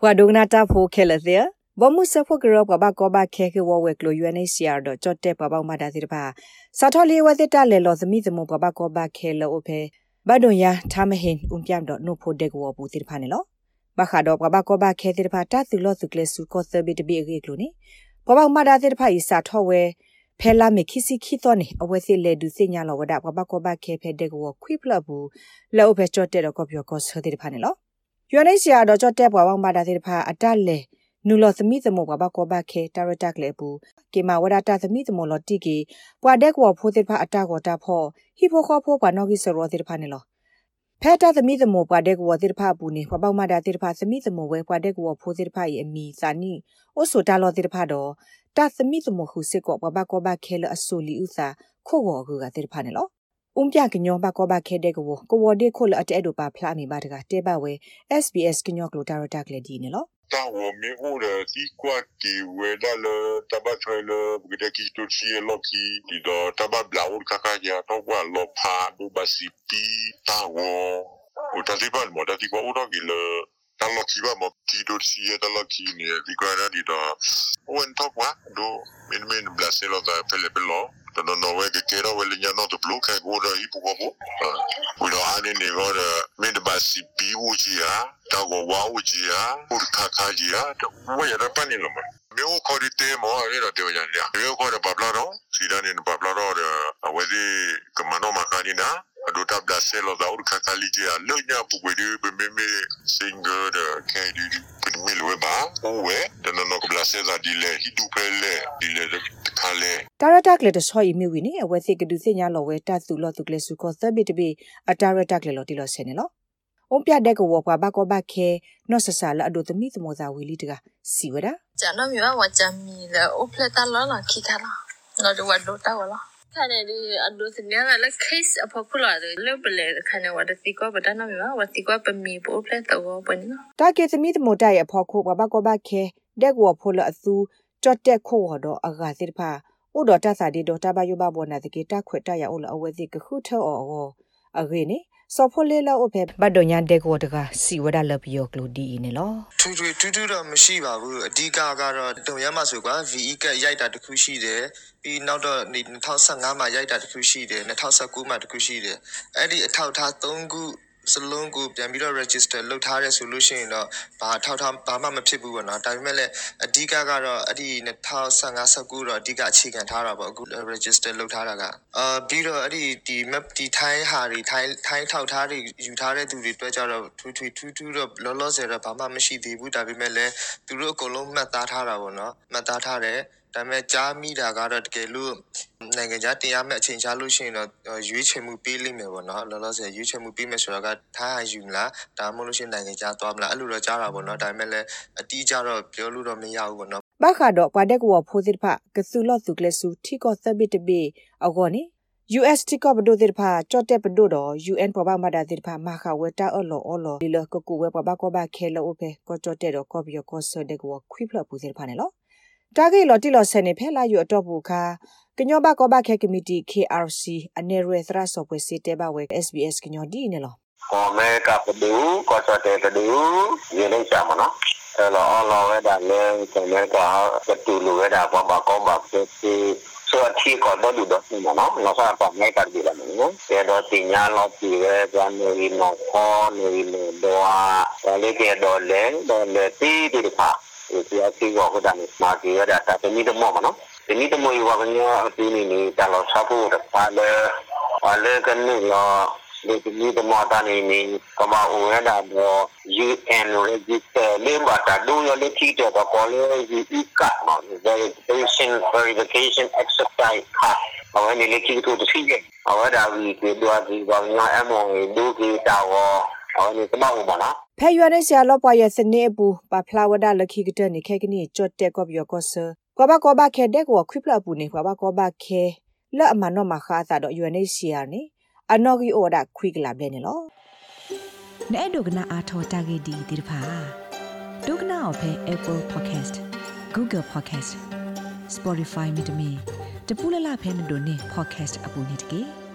ဘွာဒုကနာတာဖိုခဲလတဲ့ဘမှုစဖို့ကရပဘကောဘခဲခဲဝဝဲကလို UNHCR တော့ကြော့တဲ့ပပောက်မတာစီတပါစာထော်လေးဝတဲ့တလဲလောသမီသမပဘကောဘခဲလောအဖေဘဒွန်ယာထားမဟင်ဥပြန်တော့နှုတ်ဖို့တဲ့ကောပူတိတဖာနေလောဘခါတော့ပဘကောဘခဲတိတဖာတသူလောသူကလစုကောသဘိတဘိအေကလိုနေပပောက်မတာတိတဖာဤစာထော်ဝဲဖဲလာမခိစီခိတော့နေအဝဲစီလေဒူစညာလောဝဒပပကောဘခဲဖဲတဲ့ကောခွိဖလဘူးလောဖဲကြော့တဲ့တော့ကောပြောကောဆတိတဖာနေလော UNHCR တော့ကြော့တဲ့ပွားပေါင်းပါတာတိတဖာအတက်လေနူလသမီသမဘဘကောဘခဲတာရတက်လေဘူးကေမဝဒတာသမီသမလတိကေပွာဒက်ကောဖိုတိဖာအတက်ကောတာဖောဟီဖိုခောဖိုပွာနောဂီဆရောတိဖာနေလောဖဲတာသမီသမပွာဒက်ကောတိဖာပူနေပွာပေါမတာတိဖာသမီသမဝဲပွာဒက်ကောဖိုတိဖာရဲ့အမီစာနီအိုဆိုတာလောတိဖာတော့တာသမီသမခုစစ်ကောဘဘကောဘခဲလအဆူလီဥစာခို့ကောကူကတိဖာနေလောုံ ပြကညောဘကောဘခဲတဲ့ကောကိုဝဒီခိုလအတဲတို့ပါဖလာမီပါတကတဲပါဝဲ SBS ကညောကလိုတာရတာကလေးဒီနေလောတာဝမေအိုရစီကွာကီဝဲဒါလတဘတ်ထွဲလဘဂဒကီတိုချီလော်ကီဒီတော့တဘတ်ဘလာဝကကကြာတော့ကွာလောဖာဒူဘစီပီတာဝိုတာစီပါမော်ဒါတီကွာဦးတော့ကီလတာလော်ကီဘာမော်တီတိုချီရတာလော်ကီနေဒီကွာရဒီတော့ဝန်တော့ကွာဒိုမင်းမင်းဘလာဆေလောတာဖဲလေပလော no no we que quiero we le no to blue que go da ipu go go we do ani ne go da me de ba si bi u ji ya da go wa u ji ya u ka ka ji ya we ya da pa ni lo ma me o ko ri te mo ari da te wa ya me o ko da ba bla do si da ni ba bla do da we di ka ma no ma ka ni na notable à celle on a autre qualité à l'oignon pour aider même singer de Kennedy Tara takle de soi mi wini e we thik du sinya lo we ta su lo tu kle su ko sabi to be a tara takle lo ti lo sene lo. On pya de ko wo pa ba ko ba ke no sa sa la do to mi to mo za wi li de ga si wa da. Ja no mi wa wa cha mi le o ple ta lo la ki ta la. No do wa do ta wa la. သာဝီလီတကစီဝဒဂျာနော်မြဝဝဂျမ်မီလေအိုပလက်တာလောလာခိခါလာနော်ဒဝဒိုတာဝလာခါနေဒီအဒိုစညာကလည်း case အဖို့ခုလာတယ်လောပလေခါနေဝဒတီကောဗဒနော်မြဝတီကောပမီပိုပလက်တော့ပနတာကေသမီသမောတရဲ့အဖို့ခုဘဘ ကောဘခဲဒက်ဝဖိုလအသူကြတ်တက်ခို့တော့အဂါစစ်ဖာဥဒတာစာဒီဒတာဘယဘဘောနာတကေတခွတ်တရအိုလအဝဲစီကခုထောအောအဂေနေစောဖိုလေလာအိုဖေဘတ်ဒိုညာဒေကိုတကစီဝဒလပယောကလိုဒီနေလောထွေထွေတူးတူးတော့မရှိပါဘူးအဓိကကတော့တုံရမဆိုကွာ VE ကရိုက်တာတခုရှိတယ်ပြီးနောက်တော့2015မှာရိုက်တာတခုရှိတယ်2019မှာတခုရှိတယ်အဲ့ဒီအထောက်ထား3ခု စလုံးကိုပြန်ပြီးတော့ register လုပ်ထားရဲဆိုလို့ရှိရင်တော့ဘာထောက်ထားဘာမှမဖြစ်ဘူးပေါ့နော်ဒါပေမဲ့လည်းအဓိကကတော့အဲ့ဒီ2015 19တော့အဓိကအခြေခံထားတာပေါ့အခု register လုပ်ထားတာကအာပြီးတော့အဲ့ဒီဒီ map ဒီထိုင်းဟာတွေထိုင်းထိုင်းထောက်ထားတွေယူထားတဲ့သူတွေတွေ့ကြတော့ထွေထွေထူးထူးတော့လောလောဆယ်တော့ဘာမှမရှိသေးဘူးဒါပေမဲ့လည်းသူတို့အကုန်လုံးမှတ်သားထားတာပေါ့နော်မှတ်သားထားတယ်ဒါပေမဲ့ကြားမိတာကတော့တကယ်လို့ နိုင်ငံခြားတင်ရမယ့်အချိန်ချလို့ရှိရင်တော့ရွေးချယ်မှုပေးလိမ့်မယ်ပေါ့နော်လောလောဆယ်ရွေးချယ်မှုပေးမယ်ဆိုတော့ကထားရယူမလားဒါမှမဟုတ်လို့ရှိရင်နိုင်ငံခြားသွားမလားအဲ့လိုတော့ကြားတာပေါ့နော်ဒါပေမဲ့လည်းအတီးကြတော့ပြောလို့တော့မရဘူးပေါ့နော်ဘခါတော့ပဒက်ကောဖိုစစ်ဖကဆူလော့သူကလဆူထီကောသဘစ်တဘေအကောနိ US တိကဘဒိုတိဖာချော့တက်ဘဒိုတော့ UN ပပမဒါတိဖာမခဝတာအလောအလောဒီလကကူဝဲပပကောဘခဲလောအဖေကောချော့တက်တော့ကောဘီကောဆဒက်ကောခွိဖလပူစစ်ဖာနေလော တာဂေလော်တီလော်ဆန်နေဖဲလာယူအတော့ဘူးခါကညောဘကောဘခဲကမတီ KRC အနေရသရဆော့ပွဲစီတဲဘဝဲ SBS ကညောဒီနေလောခေါ်မဲကပဒူကောချတဲ့ကဒူရေလိုက်ချမနော်အဲ့တော့အလောဝဲဒါလဲကမဲကပတူလူဝဲဒါပမကောဘဖေစီဆိုအချီကတော့လူတော့နေနော်လောစားပမဲကဒီလာနော်ကျေတော့တင်ညာလောက်ပြီးရဲကြမ်းနေရီနော်ခေါ်နေရီနော်တော့ဒါလေးကတော့လဲတော့လဲတီးတီးပါ ဒီအစီကောကတည်းကမာကြီးရတာတမီတမောမနော်တမီတမောယူပါကညအပင်းနေတလောဆဖို့တပါလေပါလေကနေလောဒီတမီတမောတနေနေကမအိုရတာတော့ UN register လေးပါတာဒူရလေးတီတော့ကောလေဒီကတ်နော် verification verification exercise ဟာအဝနေလေးတီတော့သိရဲ့အဝဒါဝီဒီတော့ဒီကောင်ညအမောဒူ ကီတာဝအဝနေတမောပါနော်ဖဲရွရတဲ့ဆရာလောပွားရဲ့စနေဘူးပါဖလာဝဒလခိကတဲ့နေခဲကနီချတ်တဲ့ကော့ပြောကောဆာကောဘကောဘခဲတဲ့ကောခွိပလပူနေကောဘကောဘခဲလက်အမနောမခါသာတော့ UNHCR နေအနော်ဂီအိုဒါခွိကလာဘဲနေလောနဲ့ဒုကနာအာထောတာဂီဒီဒီဖာဒုကနာအဖဲ Apple Podcast Google Podcast Spotify မြေတမီတပူလလဖဲနေတို့နေ podcast အပူနေတကေ